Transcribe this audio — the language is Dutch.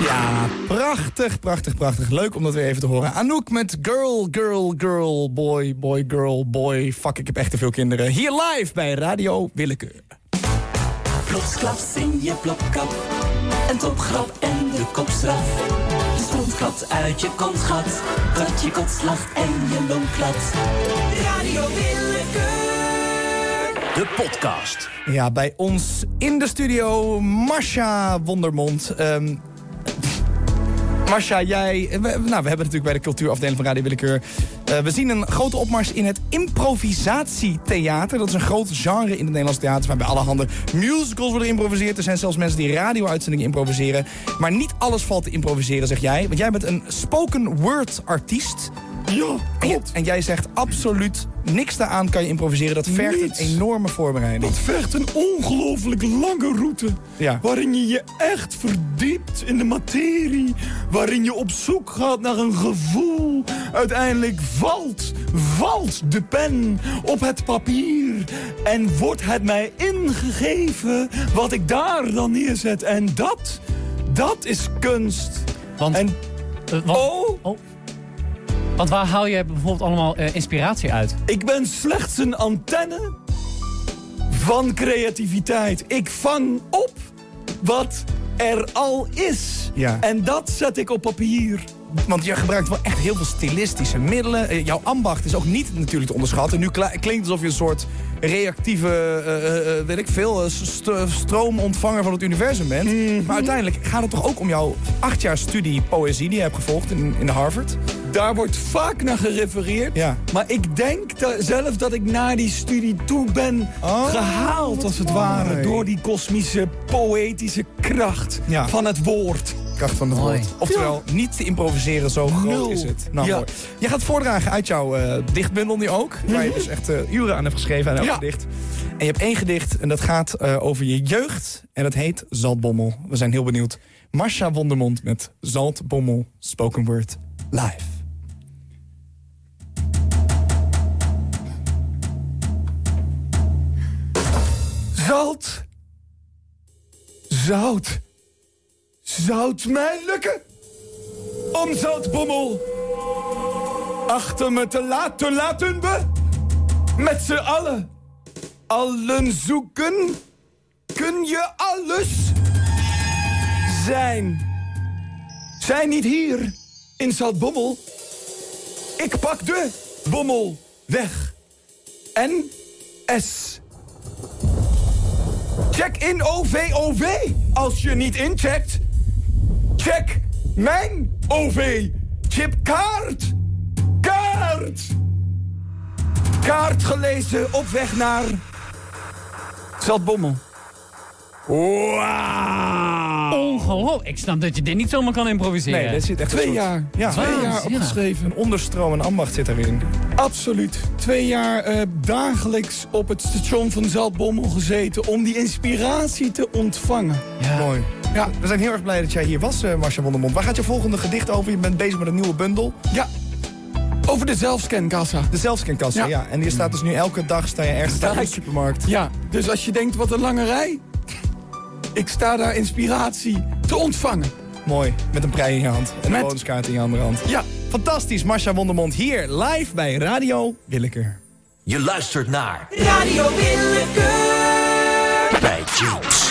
Ja, prachtig, prachtig, prachtig. Leuk om dat weer even te horen. Anouk met Girl, Girl, Girl, Boy, Boy, Girl, Boy. Fuck, ik heb echt te veel kinderen. Hier live bij Radio Willekeur. Plotsklaps in je plopkap. Een topgrap en de kopstraf. De stront klapt uit je kontgat. Dat je kotslag en je long klapt. Radio Willekeur. De podcast. Ja, bij ons in de studio Masha Wondermond. Ehm Masha, jij... We, nou, we hebben natuurlijk bij de cultuurafdeling van Radio Willekeur... Uh, we zien een grote opmars in het improvisatietheater. Dat is een groot genre in het Nederlands theater... waarbij allerhande musicals worden geïmproviseerd. Er zijn zelfs mensen die radio-uitzendingen improviseren. Maar niet alles valt te improviseren, zeg jij. Want jij bent een spoken word artiest... Ja, klopt. en jij zegt absoluut niks daaraan kan je improviseren. Dat vergt Niets. een enorme voorbereiding. Dat vergt een ongelooflijk lange route. Ja. Waarin je je echt verdiept in de materie. Waarin je op zoek gaat naar een gevoel. Uiteindelijk valt, valt de pen op het papier. En wordt het mij ingegeven wat ik daar dan neerzet. En dat, dat is kunst. Want, En eh, want, oh, oh. Want waar haal je bijvoorbeeld allemaal eh, inspiratie uit? Ik ben slechts een antenne van creativiteit. Ik vang op wat er al is. Ja. En dat zet ik op papier. Want je gebruikt wel echt heel veel stilistische middelen. Eh, Jouw ambacht is ook niet natuurlijk te onderschatten. Nu klinkt alsof je een soort reactieve, eh, weet ik veel, st- stroomontvanger van het universum bent. Mhm. Maar uiteindelijk gaat het toch ook om jouw acht jaar studie poëzie die je hebt gevolgd in, in de Harvard? Daar wordt vaak naar gerefereerd. Ja. Maar ik denk da- zelf dat ik naar die studie toe ben Oh, gehaald, als het mooi. ware. Door die kosmische, poëtische kracht Ja. van het woord. Kracht van het Mooi. woord. Oftewel, niet te improviseren, zo groot Nul. is het. Nou, Ja. mooi. Je gaat voordragen uit jouw eh, dichtbundel nu ook. Waar je dus echt eh, uren aan hebt geschreven aan elk Ja. gedicht. En je hebt één gedicht en dat gaat eh, over je jeugd. En dat heet Zaltbommel. We zijn heel benieuwd. Marsha Wondermond met Zaltbommel Spoken Word live. Zout. Zout. Zout mij lukken. Om zoutbommel achter me te laten, laten we met z'n allen. Allen zoeken, kun je alles zijn. Zijn niet hier in Zoutbommel. Ik pak de bommel weg. N S Check in OVOV. Als je niet incheckt, check mijn OV. Chipkaart. Kaart. Kaart gelezen op weg naar... Zaltbommel. Wauw. Ongelooflijk. Ik snap dat je dit niet zomaar kan improviseren. Nee, dit zit echt Twee soort- jaar. Ja, Twee jaar opgeschreven. een onderstroom en ambacht zit erin. Absoluut. Twee jaar eh, dagelijks op het station van Zaltbommel gezeten... om die inspiratie te ontvangen. Ja. Mooi. Ja. We zijn heel erg blij dat jij hier was, eh Marsha Wondermond. Waar gaat je volgende gedicht over? Je bent bezig met een nieuwe bundel. Ja. Over de zelfscankassa. De zelfscankassa, ja. Ja. En je staat dus nu elke dag sta je ergens Sta in de supermarkt. Ja, dus als je denkt, wat een lange rij... Ik sta daar inspiratie te ontvangen. Mooi, met een prei in je hand en een bonuskaart in je andere hand. Ja, Fantastisch, Marsha Wondermond hier live bij Radio Willekeur. Je luistert naar Radio Willekeur. bij Jinx.